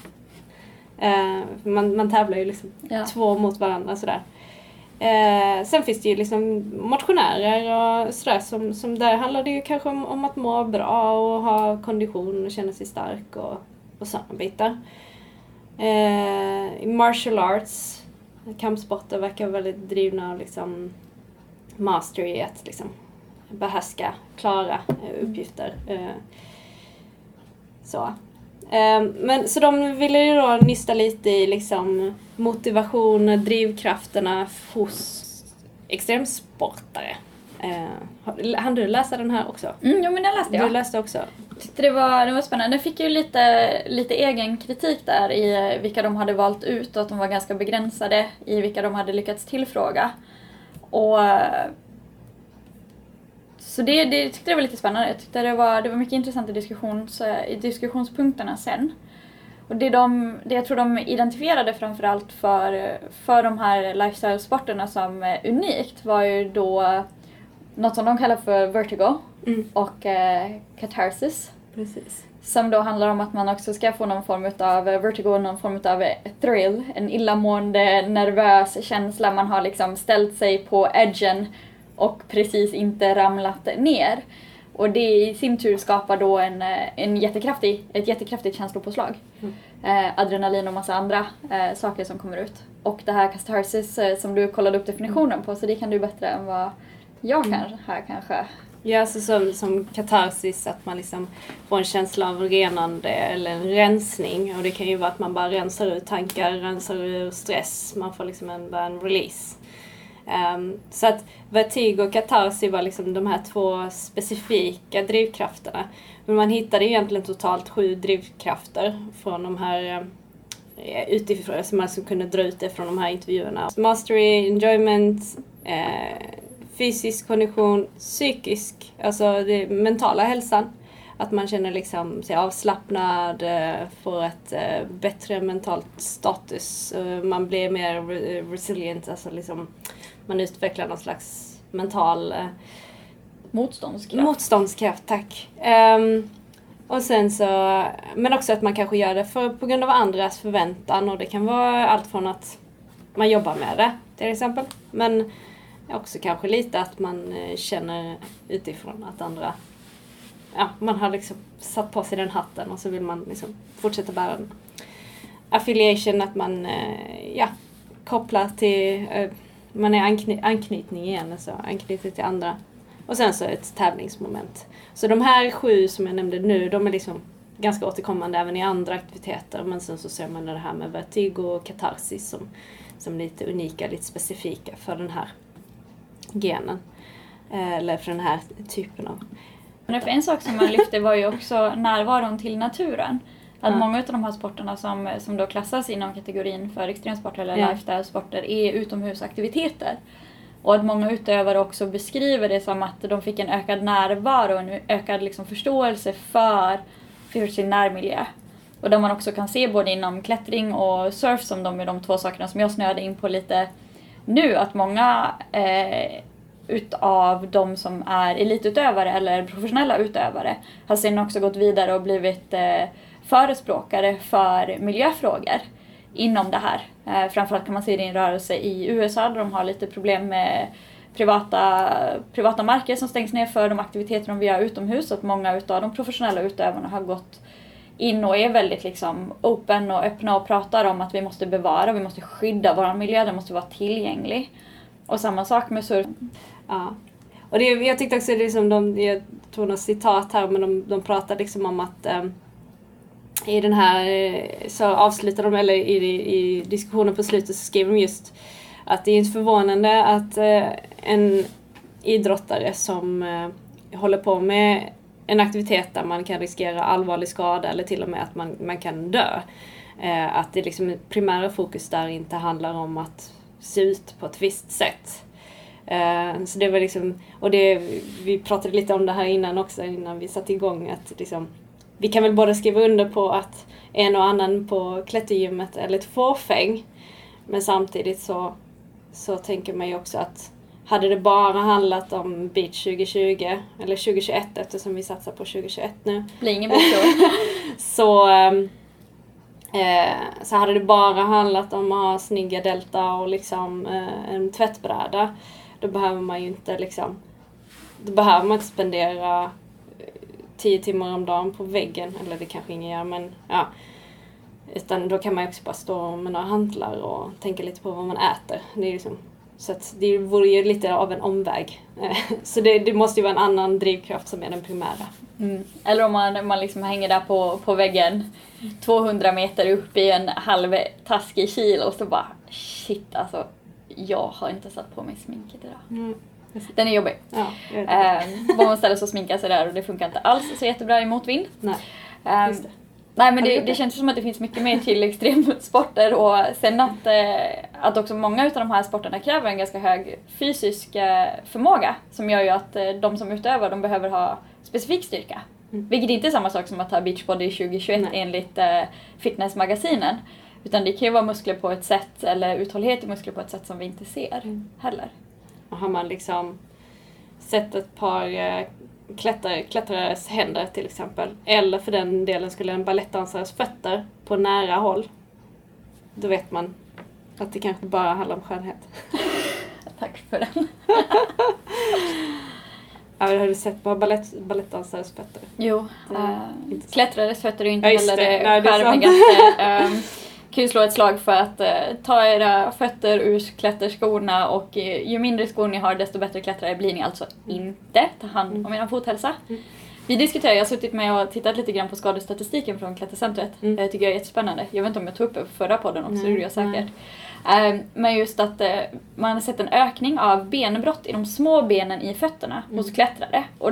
[SPEAKER 3] Eh, man, man tävlar ju liksom ja. två mot varandra sådär. Eh, sen finns det ju liksom motionärer och sådär som, som där handlar det ju kanske om, om att må bra och ha kondition och känna sig stark och, och sådana bitar. Eh, martial arts kampsporter verkar väldigt drivna av liksom mastery, att liksom behärska, klara eh, uppgifter. Eh, så. Ehm, men, så de ville ju då nysta lite i liksom motivation, drivkrafterna hos extremsportare. Eh, hann du läsa den här också?
[SPEAKER 2] Mm, jo men den läste jag.
[SPEAKER 3] Du läste också?
[SPEAKER 2] tyckte det var, det var spännande. Den fick ju lite, lite egen kritik där i vilka de hade valt ut och att de var ganska begränsade i vilka de hade lyckats tillfråga. Och så det, det tyckte jag var lite spännande. Jag tyckte det var, det var mycket intressant i, diskussions, i diskussionspunkterna sen. Och det, de, det jag tror de identifierade framförallt för, för de här lifestyle-sporterna som unikt var ju då något som de kallar för vertigo mm. och eh, catharsis.
[SPEAKER 3] Precis.
[SPEAKER 2] Som då handlar om att man också ska få någon form av vertigo, någon form av thrill. En illamående, nervös känsla. Man har liksom ställt sig på edgen och precis inte ramlat ner. Och det i sin tur skapar då en, en jättekraftig, ett jättekraftigt känslopåslag.
[SPEAKER 3] Mm.
[SPEAKER 2] Eh, adrenalin och massa andra eh, saker som kommer ut. Och det här catharsis eh, som du kollade upp definitionen på, så det kan du bättre än vad jag
[SPEAKER 3] Mm.
[SPEAKER 2] kan här kanske.
[SPEAKER 3] Ja, alltså som, som katarsis, att man liksom får en känsla av renande eller en rensning. Och det kan ju vara att man bara rensar ut tankar, rensar ur stress. Man får liksom en, en release. Um, så att vertigo och katarsis var liksom de här två specifika drivkrafterna. Men man hittade egentligen totalt sju drivkrafter från de här eh, utifrån, som man alltså kunde dra ut det från de här intervjuerna. Mastery, enjoyment, eh, fysisk kondition, psykisk, alltså det mentala hälsan. Att man känner liksom sig avslappnad, eh, får ett eh, bättre mentalt status, eh, man blir mer re- resilient, alltså liksom man utvecklar någon slags mental
[SPEAKER 2] Motståndskraft.
[SPEAKER 3] Motståndskraft, tack. Ehm, och sen så, men också att man kanske gör det för, på grund av andras förväntan och det kan vara allt från att man jobbar med det till exempel. Men också kanske lite att man eh, känner utifrån att andra, ja man har liksom satt på sig den hatten och så vill man liksom fortsätta bära den. Affiliation, att man, eh, ja, kopplar till, eh, man är ankny- anknytning igen, alltså anknyter till andra. Och sen så ett tävlingsmoment. Så de här sju som jag nämnde nu, de är liksom ganska återkommande även i andra aktiviteter. Men sen så ser man det här med vertigo och katarsis som, som lite unika, lite specifika för den här genen. Eh, Eller för den här typen av...
[SPEAKER 2] Men för en sak som man lyfte var ju också närvaron till naturen. Att
[SPEAKER 3] Ja.
[SPEAKER 2] många av de här sporterna som, som då klassas inom kategorin för extremsporter eller
[SPEAKER 3] Ja.
[SPEAKER 2] lifestyle-sporter är utomhusaktiviteter. Och att många utövare också beskriver det som att de fick en ökad närvaro, en ökad liksom förståelse för, för sin närmiljö. Och där man också kan se både inom klättring och surf som de är de två sakerna som jag snöade in på lite nu, att många eh, utav de som är elitutövare eller professionella utövare har sen också gått vidare och blivit eh, förespråkare för miljöfrågor inom det här. Eh, framförallt kan man se det i en rörelse i USA där de har lite problem med privata, privata marker som stängs ner för de aktiviteter de vill göra utomhus. Att många utav de professionella utövarna har gått in och är väldigt liksom open och öppna och pratar om att vi måste bevara, vi måste skydda vår miljö, den måste vara tillgänglig. Och samma sak med surf.
[SPEAKER 3] Ja. Och det, jag tyckte också det är som de, jag tog något citat här, men de, de pratar liksom om att ehm, i den här eh, så avslutar de, eller i, i diskussionen på slutet så skriver de just att det är inte förvånande att eh, en idrottare som eh, håller på med en aktivitet där man kan riskera allvarlig skada eller till och med att man, man kan dö. Eh, att det liksom primära fokus där inte handlar om att se ut på ett visst sätt. Eh, så det var liksom, och det, vi pratade lite om det här innan också, innan vi satte igång, att liksom, vi kan väl båda skriva under på att en och annan på klättergymmet är lite fåfäng. Men samtidigt så, så tänker man ju också att hade det bara handlat om Beach 2020, eller 2021 eftersom vi satsar på 2021 nu,
[SPEAKER 2] Blir ingen bättre [LAUGHS]
[SPEAKER 3] så, ehm, eh, så hade det bara handlat om att ha snygga delta och liksom eh, en tvättbräda. Då behöver man ju inte liksom, då behöver man inte spendera eh, tio timmar om dagen på väggen, eller det kanske ingen gör men ja. Utan då kan man ju också bara stå med några hantlar och tänka lite på vad man äter. Det är liksom, så att det vore ju lite av en omväg. Eh, [LAUGHS] Så det, det måste ju vara en annan drivkraft som är den primära.
[SPEAKER 2] Mm. Eller om man, man liksom hänger där på, på väggen 200 meter upp i en halv taskig kil och så bara shit alltså jag har inte satt på mig sminket idag. Den är jobbig.
[SPEAKER 3] Ja, jag vet.
[SPEAKER 2] Ehm, Bara man ställer sig och sminkar sig där och det funkar inte alls så jättebra i motvind.
[SPEAKER 3] Nej.
[SPEAKER 2] Ehm,
[SPEAKER 3] Just det.
[SPEAKER 2] Nej men det,
[SPEAKER 3] det
[SPEAKER 2] känns som att det finns mycket mer till extremsporter och sen att, eh, att också många av de här sporterna kräver en ganska hög fysisk eh, förmåga som gör ju att eh, de som utövar de behöver ha specifik styrka.
[SPEAKER 3] Mm.
[SPEAKER 2] Vilket inte är samma sak som att ha beachbody 2021
[SPEAKER 3] Nej.
[SPEAKER 2] enligt eh, fitnessmagasinen. Utan det kan ju vara muskler på ett sätt eller uthållighet i muskler på ett sätt som vi inte ser
[SPEAKER 3] Mm.
[SPEAKER 2] heller.
[SPEAKER 3] Och har man liksom sett ett par klättrare, klättrares händer till exempel. Eller för den delen skulle en balettdansares fötter på nära håll. Då vet man att det kanske bara handlar om skönhet. [LAUGHS]
[SPEAKER 2] Tack för den. [LAUGHS]
[SPEAKER 3] Ja, har du sett på balett, balettdansares fötter?
[SPEAKER 2] Jo, äh, klättrares fötter är ju inte
[SPEAKER 3] Ja,
[SPEAKER 2] heller
[SPEAKER 3] det.
[SPEAKER 2] det
[SPEAKER 3] Nej, [LAUGHS] det
[SPEAKER 2] um, kan ju slå ett slag för att eh, ta era fötter ur klätterskorna och eh, ju mindre skor ni har desto bättre klättrare blir ni alltså inte. Ta hand om er fothälsa.
[SPEAKER 3] Mm.
[SPEAKER 2] Vi diskuterar, jag har suttit med och tittat lite grann på skadestatistiken från Klättercentret.
[SPEAKER 3] Mm.
[SPEAKER 2] Jag tycker det är jättespännande. Jag vet inte om jag tog upp det på förra podden också, det gjorde jag säkert. Ehm, Men just att eh, man har sett en ökning av benbrott i de små benen i fötterna
[SPEAKER 3] Mm.
[SPEAKER 2] hos klättrare. Och,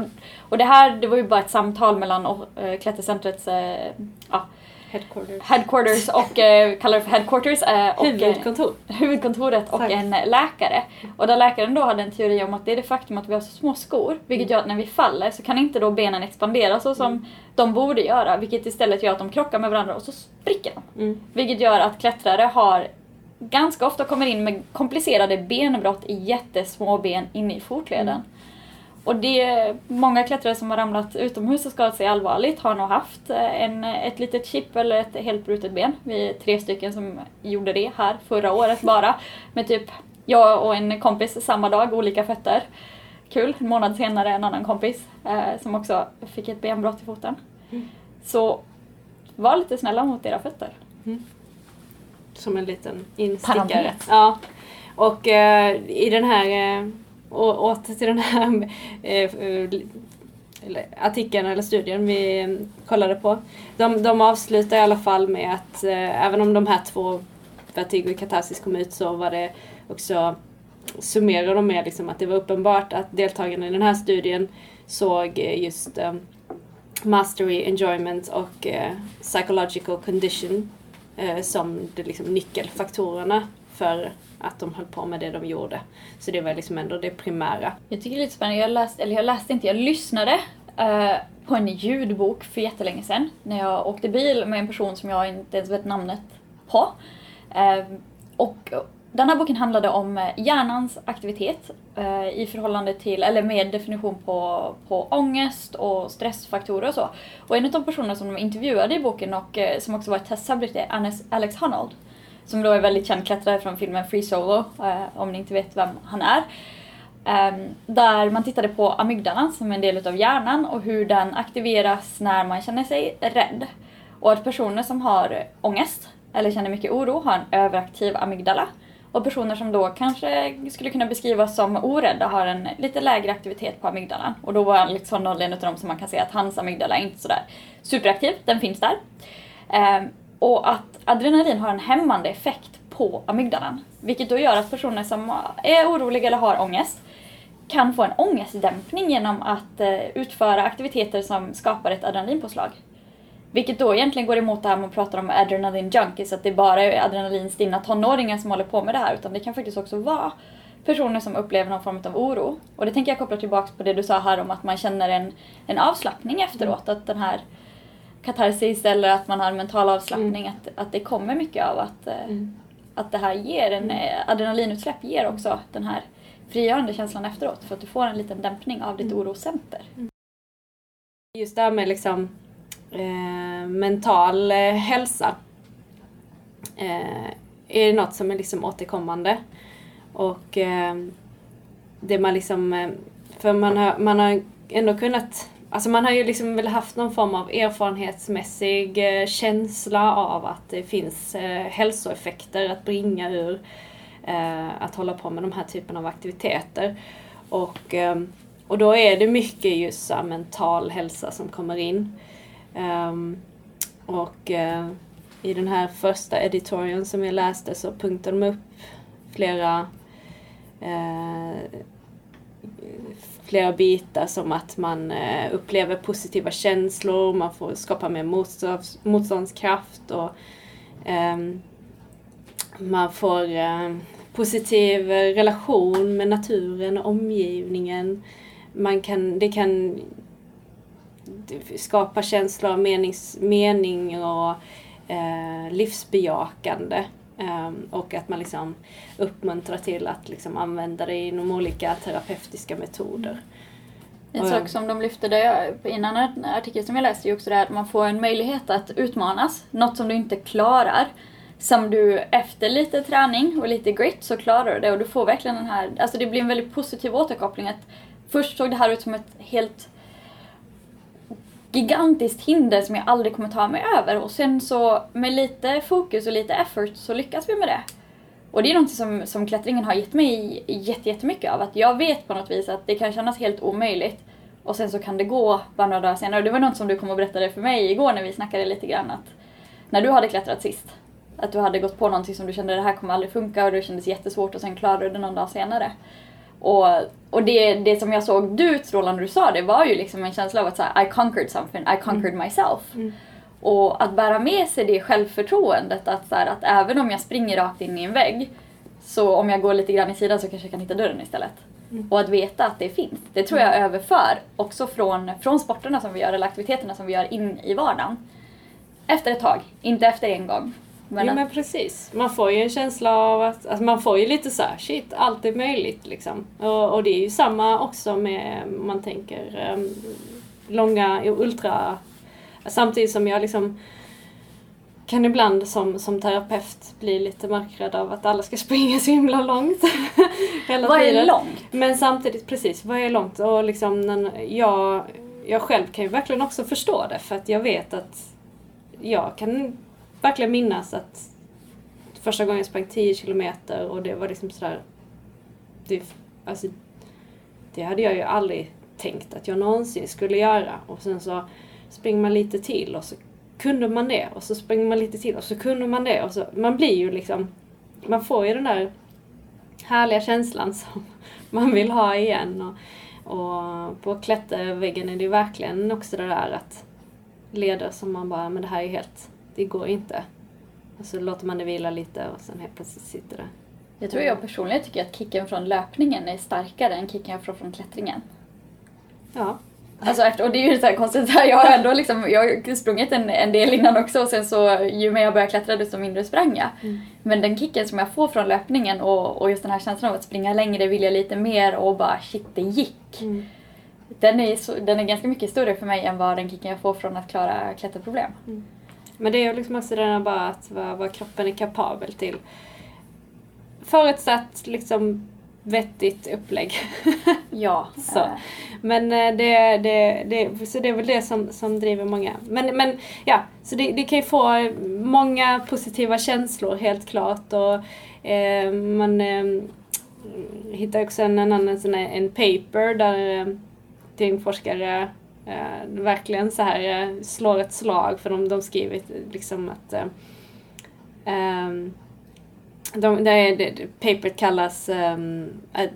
[SPEAKER 2] och det här det var ju bara ett samtal mellan eh, Klättercentrets eh, ja,
[SPEAKER 3] Headquarters.
[SPEAKER 2] headquarters och eh, kallar det för headquarters eh, och eh,
[SPEAKER 3] Huvudkontor.
[SPEAKER 2] huvudkontoret och
[SPEAKER 3] Exakt.
[SPEAKER 2] en läkare. Och där läkaren då hade en teori om att det är det faktum att vi har så små skor, vilket gör att när vi faller så kan inte då benen expandera så som de borde göra, vilket istället gör att de krockar med varandra och så spricker de.
[SPEAKER 3] Mm.
[SPEAKER 2] Vilket gör att klättrare har ganska ofta kommer in med komplicerade benbrott i jättesmå ben inne i fotleden. Och det är många klättrare som har ramlat utomhus och skadat sig allvarligt har nog haft eh, en, ett litet chip eller ett helt brutet ben. Vi är tre stycken som gjorde det här förra året bara. Med typ jag och en kompis samma dag, olika fötter. Kul. En månad senare en annan kompis eh, som också fick ett benbrott i foten.
[SPEAKER 3] Mm.
[SPEAKER 2] Så var lite snälla mot era fötter.
[SPEAKER 3] Som en liten instickare. Ja. Och eh, i den här, eh, och åter till den här eh, eller, artikeln eller studien vi kollade på. De, de avslutar i alla fall med att eh, även om de här två Vertigo och Katarsis kom ut så var det också summerar de med liksom att det var uppenbart att deltagarna i den här studien såg just eh, mastery, enjoyment och eh, psychological condition eh, som de liksom nyckelfaktorerna för att de höll på med det de gjorde. Så det var liksom ändå det primära.
[SPEAKER 2] Jag tycker det är lite spännande. Jag läste, eller jag läste inte, jag lyssnade eh, på en ljudbok för jättelänge sedan. När jag åkte bil med en person som jag inte ens vet namnet på. Eh, och den här boken handlade om eh, hjärnans aktivitet eh, i förhållande till, eller med definition på, på ångest och stressfaktorer och så. Och en av de personerna som de intervjuade i boken och eh, som också var ett testsubject är Alex Honnold. Som då är väldigt känd klättrare från filmen Free Solo, eh, om ni inte vet vem han är. Ehm, där man tittade på amygdalan som är en del av hjärnan och hur den aktiveras när man känner sig rädd. Och att personer som har ångest eller känner mycket oro har en överaktiv amygdala. Och personer som då kanske skulle kunna beskrivas som orädda har en lite lägre aktivitet på amygdalan. Och då var han liksom noll en av dem som man kan säga att hans amygdala är inte sådär superaktiv, den finns där. Ehm, och att adrenalin har en hämmande effekt på amygdalan. Vilket då gör att personer som är oroliga eller har ångest kan få en ångestdämpning genom att eh, utföra aktiviteter som skapar ett adrenalinpåslag. Vilket då egentligen går emot det här man pratar om adrenalin junkies, att det bara är adrenalinstinna tonåringar som håller på med det här, utan det kan faktiskt också vara personer som upplever någon form av oro. Och det tänker jag koppla tillbaka på det du sa här om att man känner en, en avslappning efteråt, att den här katarsis eller att man har en mental avslappning, att, att det kommer mycket av att, eh, att det här ger en eh, adrenalinutsläpp ger också den här frigörande känslan efteråt för att du får en liten dämpning av ditt oroscenter.
[SPEAKER 3] Just det här med liksom eh, mental eh, hälsa eh, är något som är liksom återkommande. Och eh, det man liksom, för man har, man har ändå kunnat, alltså man har ju liksom väl haft någon form av erfarenhetsmässig eh, känsla av att det finns eh, hälsoeffekter att bringa ur eh, att hålla på med de här typen av aktiviteter. Och, ehm, och då är det mycket just så mental hälsa som kommer in. Ehm, och i den här första editorialen som jag läste så punktade de upp flera flera bitar som att man eh, upplever positiva känslor, man får skapa mer motstånds, motståndskraft och ehm, man får ehm, positiv relation med naturen och omgivningen. Man kan, det kan skapa känslor av menings, mening och eh, livsbejakande. Ehm, och att man liksom uppmuntrar till att liksom använda det inom olika terapeutiska metoder.
[SPEAKER 2] En
[SPEAKER 3] Och-
[SPEAKER 2] sak som de lyfte där i en annan artikel som jag läste är också det här att man får en möjlighet att utmanas. Något som du inte klarar. Som du efter lite träning och lite grit så klarar du det och du får verkligen den här, alltså det blir en väldigt positiv återkoppling. Att först såg det här ut som ett helt gigantiskt hinder som jag aldrig kommer ta mig över och sen så med lite fokus och lite effort så lyckas vi med det. Och det är något som, som klättringen har gett mig jättemycket av. Att jag vet på något vis att det kan kännas helt omöjligt och sen så kan det gå bara några dagar senare. Och det var något som du kom och berättade för mig igår när vi snackade lite grann att när du hade klättrat sist, att du hade gått på någonting som du kände det här kommer aldrig funka och det kändes jättesvårt och sen klarade du det någon dag senare. Och, och det, det som jag såg du utstråla när du sa det var ju liksom en känsla av att så här, I conquered something, I conquered myself. Och att bära med sig det självförtroendet att, så här, att även om jag springer rakt in i en vägg så om jag går lite grann i sidan så kanske jag kan hitta dörren istället. Och att veta att det finns. Det tror jag överför också från, från sporterna som vi gör eller aktiviteterna som vi gör in i vardagen. Efter ett tag, inte efter en gång. Men att-
[SPEAKER 3] men precis. Man får ju en känsla av att, alltså man får ju lite så här, shit, allt är möjligt liksom. Och, och det är ju samma också med, man tänker, um, långa ultra, samtidigt som jag liksom kan ibland som, som terapeut bli lite mörkrädd av att alla ska [LAUGHS] springa så himla långt. [LAUGHS] hela
[SPEAKER 2] vad är
[SPEAKER 3] tiden.
[SPEAKER 2] långt?
[SPEAKER 3] Men samtidigt, precis, vad är långt? Och liksom, jag, jag själv kan ju verkligen också förstå det för att jag vet att jag kan verkligen minnas att första gången jag sprang 10 kilometer och det var liksom sådär, det, alltså, det hade jag ju aldrig tänkt att jag någonsin skulle göra. Och sen så springer man lite till och så kunde man det och så springer man lite till och så kunde man det och så, man blir ju liksom, man får ju den där härliga känslan [LAUGHS] som man vill ha igen. Och, och på klätterväggen är det ju verkligen också det där att leder som man bara, men det här är helt, det går inte. Och så låter man det vila lite och sen helt plötsligt sitter det.
[SPEAKER 2] Jag tror jag personligen tycker att kicken från löpningen är starkare än kicken jag får från klättringen.
[SPEAKER 3] Ja.
[SPEAKER 2] Alltså efter, och det är ju så här konstigt, så här, jag har ändå liksom, jag har sprungit en, en del innan också och sen så ju mer jag började klättra desto mindre sprang jag. Men den kicken som jag får från löpningen och, och just den här känslan av att springa längre, vilja lite mer och bara shit det gick. Den, är så, den är ganska mycket större för mig än vad den kicken jag får från att klara klätterproblem.
[SPEAKER 3] Men det är ju liksom också det där bara att vad, vad kroppen är kapabel till. Förutsatt liksom vettigt upplägg. [LAUGHS]
[SPEAKER 2] Ja.
[SPEAKER 3] Så.
[SPEAKER 2] eh,
[SPEAKER 3] Men eh, det, det, det, så det är väl det som, som driver många. Men, men ja, så det, det kan ju få många positiva känslor helt klart. Och, eh, man eh, hittar också en annan sån här, en paper där eh, tyngdforskare eh, verkligen så här eh, slår ett slag för de, de skriver liksom att eh, ehm, de, det, det, det, papert kallas um, ad,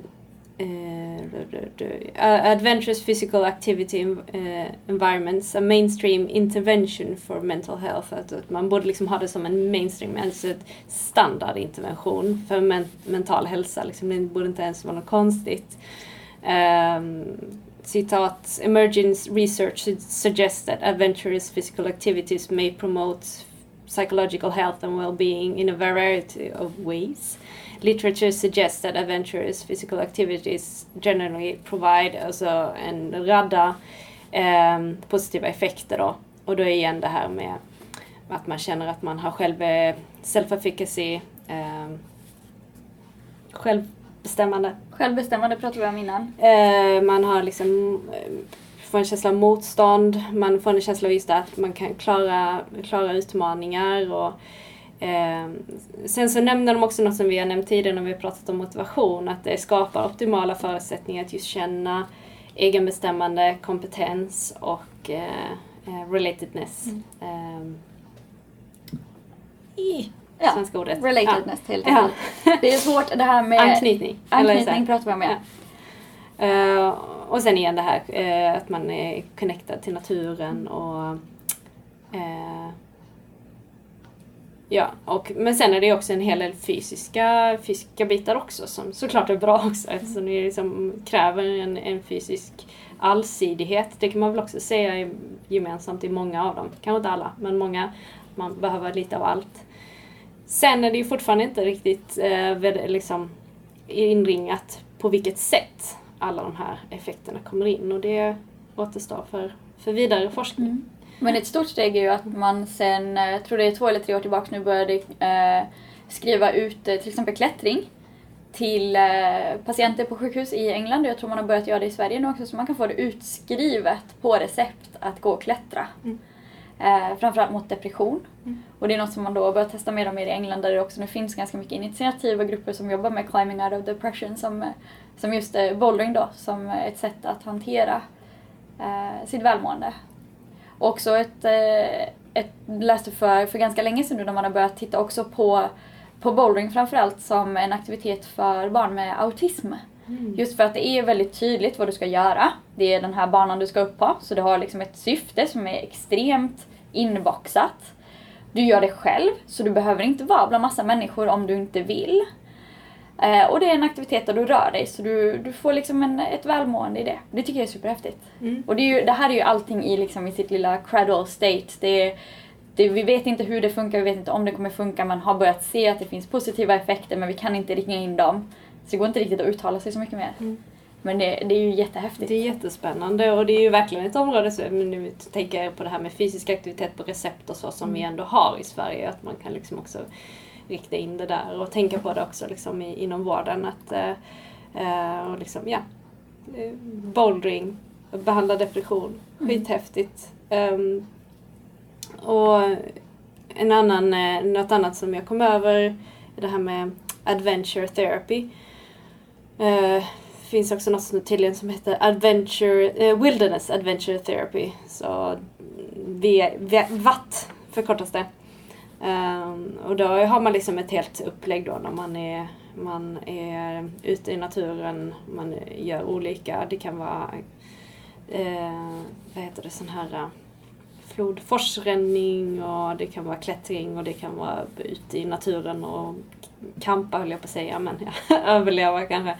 [SPEAKER 3] uh, Adventurous Physical Activity uh, Environments, a mainstream intervention for mental health. Att, att man borde liksom ha det som en mainstream, alltså ett standardintervention för men, mental hälsa. Liksom, det borde inte ens vara något konstigt. Um, citat, emergence research suggests that adventurous physical activities may promote psychological health and well-being in a variety of ways. Literature suggests that adventurous physical activities generally provide alltså en radda ehm, positiva effekter då. Och då är igen det här med att man känner att man har själv eh, self-efficacy, ehm, självbestämmande.
[SPEAKER 2] Självbestämmande pratade vi om innan.
[SPEAKER 3] Eh, man har liksom eh, får en känsla av motstånd, man får en känsla av just det att man kan klara, klara utmaningar och eh, sen så nämner de också något som vi har nämnt tidigare när vi har pratat om motivation, att det skapar optimala förutsättningar att just känna egenbestämmande, kompetens och eh, eh, relatedness. Eh, i
[SPEAKER 2] Ja,
[SPEAKER 3] svenska ordet.
[SPEAKER 2] Relatedness helt
[SPEAKER 3] Ja.
[SPEAKER 2] enkelt. Det är svårt det här med
[SPEAKER 3] Anknytning.
[SPEAKER 2] Anknytning pratar vi om ja.
[SPEAKER 3] Eh, och sen igen det här eh, att man är connectad till naturen och eh, Ja, och, men sen är det också en hel del fysiska, fysiska bitar också som såklart är bra också eftersom det liksom kräver en, en fysisk allsidighet. Det kan man väl också säga gemensamt i många av dem. Kanske inte alla, men många. Man behöver lite av allt. Sen är det ju fortfarande inte riktigt eh, liksom inringat på vilket sätt. alla de här effekterna kommer in och det återstår för, för vidare forskning.
[SPEAKER 2] Mm. Men ett stort steg är ju att man sen, eh, jag tror det är två eller tre år tillbaka nu, började eh, skriva ut eh, till exempel klättring till eh, patienter på sjukhus i England och jag tror man har börjat göra det i Sverige nu också så man kan få det utskrivet på recept att gå och klättra.
[SPEAKER 3] Mm.
[SPEAKER 2] Eh, framförallt mot depression.
[SPEAKER 3] Mm.
[SPEAKER 2] Och det är något som man då börjar testa mer och mer i England där det också nu finns ganska mycket initiativa grupper som jobbar med climbing out of depression som, eh, som just eh, bouldering då som ett sätt att hantera eh, sitt välmående. Och också ett, eh, ett läste för, för ganska länge sedan nu när man har börjat titta också på, på bouldering framförallt som en aktivitet för barn med autism.
[SPEAKER 3] Mm.
[SPEAKER 2] Just för att det är väldigt tydligt vad du ska göra. Det är den här banan du ska upp på. Så det har liksom ett syfte som är extremt inboxat. Du gör det själv, så du behöver inte vara bland massa människor om du inte vill. Eh, och det är en aktivitet där du rör dig, så du, du får liksom en, ett välmående i det. Det tycker jag är superhäftigt.
[SPEAKER 3] Mm.
[SPEAKER 2] Och det, ju, det här är ju allting i, liksom, i sitt lilla cradle state. Det, är- det, vi vet inte hur det funkar, vi vet inte om det kommer funka. Man har börjat se att det finns positiva effekter men vi kan inte ringa in dem. Så det går inte riktigt att uttala sig så mycket mer.
[SPEAKER 3] Mm.
[SPEAKER 2] Men det, det är ju jättehäftigt.
[SPEAKER 3] Det är jättespännande och det är ju verkligen ett område, så, men nu tänker jag på det här med fysisk aktivitet på recept och så som vi ändå har i Sverige, att man kan liksom också rikta in det där och tänka på det också liksom i, inom vården. Att, eh, eh, och liksom, ja, eh, bouldering, behandla depression, skithäftigt. Ehm, och en annan, eh, något annat som jag kom över är det här med adventure therapy. Eh, finns också något som tydligen som heter Adventure, eh, Wilderness Adventure Therapy. Så mm, V- V- VATT förkortas det. Um, och då har man liksom ett helt upplägg då när man är, man är ute i naturen, man gör olika, det kan vara eh, vad heter det, sån här eh, flodforsränning och det kan vara klättring och det kan vara ute i naturen och kampa höll jag på att säga, men ja, [LAUGHS] överleva kanske.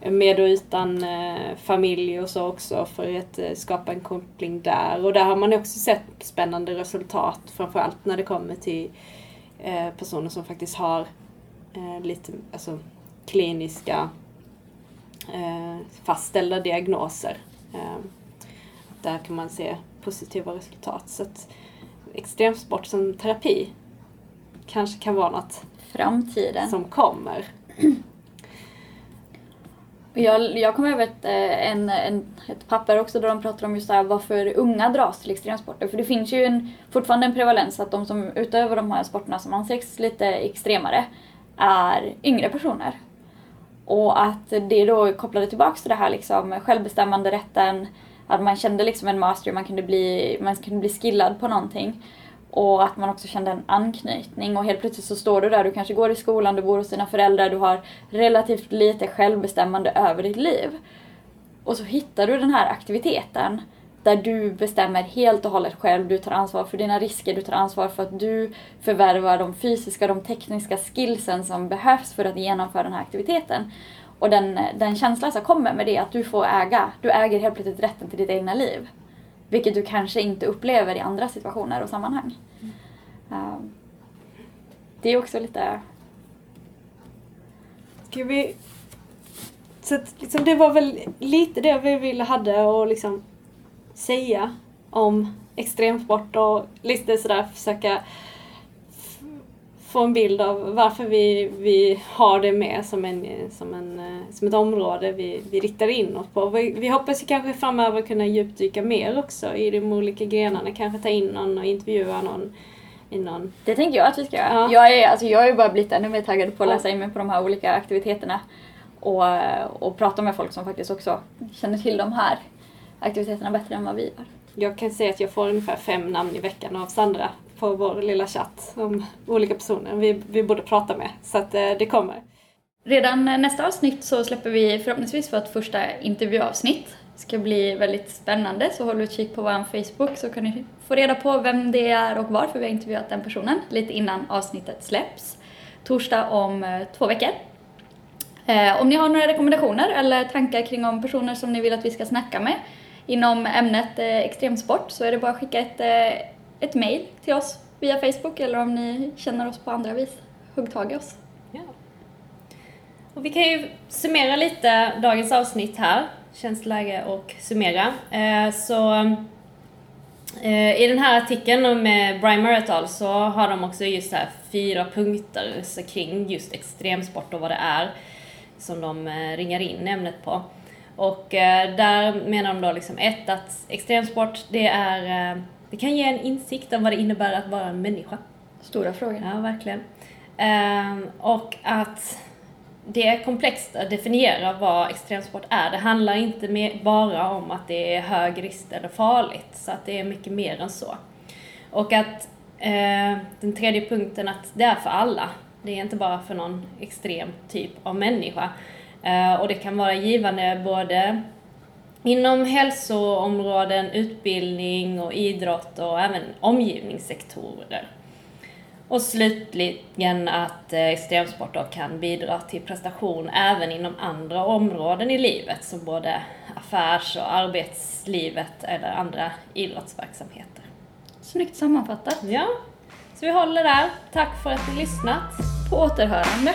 [SPEAKER 3] Med och utan eh, familj och så också för att eh, skapa en koppling där. Och där har man också sett spännande resultat, framförallt när det kommer till eh, personer som faktiskt har lite alltså, kliniska fastställda diagnoser. Där kan man se positiva resultat. Så att extremsport som terapi kanske kan vara något
[SPEAKER 2] Framtiden.
[SPEAKER 3] som kommer.
[SPEAKER 2] Jag, jag kom över ett, eh, en, en, ett papper också där de pratar om just här varför unga dras till extremsporter. För det finns ju en, fortfarande en prevalens att de som utövar de här sporterna som anses lite extremare är yngre personer. Och att det då kopplade tillbaks till det här liksom självbestämmande rätten, att man kände liksom en master, man kunde bli, man kunde bli skillad på någonting. Och att man också kände en anknytning och helt plötsligt så står du där, du kanske går i skolan, du bor hos dina föräldrar, du har relativt lite självbestämmande över ditt liv. Och så hittar du den här aktiviteten där du bestämmer helt och hållet själv, du tar ansvar för dina risker, du tar ansvar för att du förvärvar de fysiska, de tekniska skillsen som behövs för att genomföra den här aktiviteten. Och den, den känslan som kommer med det att du får äga, du äger helt plötsligt rätten till ditt egna liv. Vilket du kanske inte upplever i andra situationer och sammanhang. Um, det är också lite...
[SPEAKER 3] Ska vi... Så att, liksom, det var väl lite det vi ville hade och liksom säga om extremsport och lite sådär försöka få en bild av varför vi, vi har det med som, en, som, en, eh, som ett område vi, vi riktar in oss på. Vi, vi hoppas ju kanske framöver kunna djupdyka mer också i de olika grenarna, kanske ta in någon och intervjua någon i någon
[SPEAKER 2] Det tänker jag att vi ska göra.
[SPEAKER 3] Ja.
[SPEAKER 2] Jag, är, alltså, jag har ju bara blivit ännu mer taggad på att läsa in mig på de här olika aktiviteterna. Och, och prata med folk som faktiskt också känner till de här aktiviteterna bättre än vad vi gör.
[SPEAKER 3] Jag kan säga att jag får ungefär fem namn i veckan av Sandra på vår lilla chatt om olika personer vi, vi borde prata med. Så att eh, det kommer.
[SPEAKER 2] Redan eh, nästa avsnitt så släpper vi förhoppningsvis vårt första intervjuavsnitt. Det ska bli väldigt spännande, så håll utkik på vår Facebook så kan ni få reda på vem det är och varför vi har intervjuat den personen lite innan avsnittet släpps. Torsdag om eh, två veckor. Om ni har några rekommendationer eller tankar kring om personer som ni vill att vi ska snacka med inom ämnet extremsport så är det bara att skicka ett, ett mail till oss via Facebook eller om ni känner oss på andra vis. Hugg tag i oss.
[SPEAKER 3] Ja. Och vi kan ju summera lite dagens avsnitt här. Känns läge att summera. Eh, så eh, i den här artikeln med Brian Murray så har de också just här fyra punkter kring just extremsport och vad det är som de eh, ringar in ämnet på. Och där menar de då liksom ett att extremsport det är, det kan ge en insikt om vad det innebär att vara en människa.
[SPEAKER 2] Stora frågor.
[SPEAKER 3] Ja, verkligen. Ehm, och att det är komplext att definiera vad extremsport är. Det handlar inte bara om att det är hög risk eller farligt, så att det är mycket mer än så. Och att eh, den tredje punkten, att det är för alla. Det är inte bara för någon extrem typ av människa. Eh, och det kan vara givande både inom hälsoområden, utbildning och idrott och även omgivningssektorer. Och slutligen att eh, extremsport då kan bidra till prestation även inom andra områden i livet som både affärs och arbetslivet eller andra idrottsverksamheter.
[SPEAKER 2] Snyggt sammanfattat.
[SPEAKER 3] Ja, så vi håller där. Tack för att ni lyssnat.
[SPEAKER 2] På återhörande.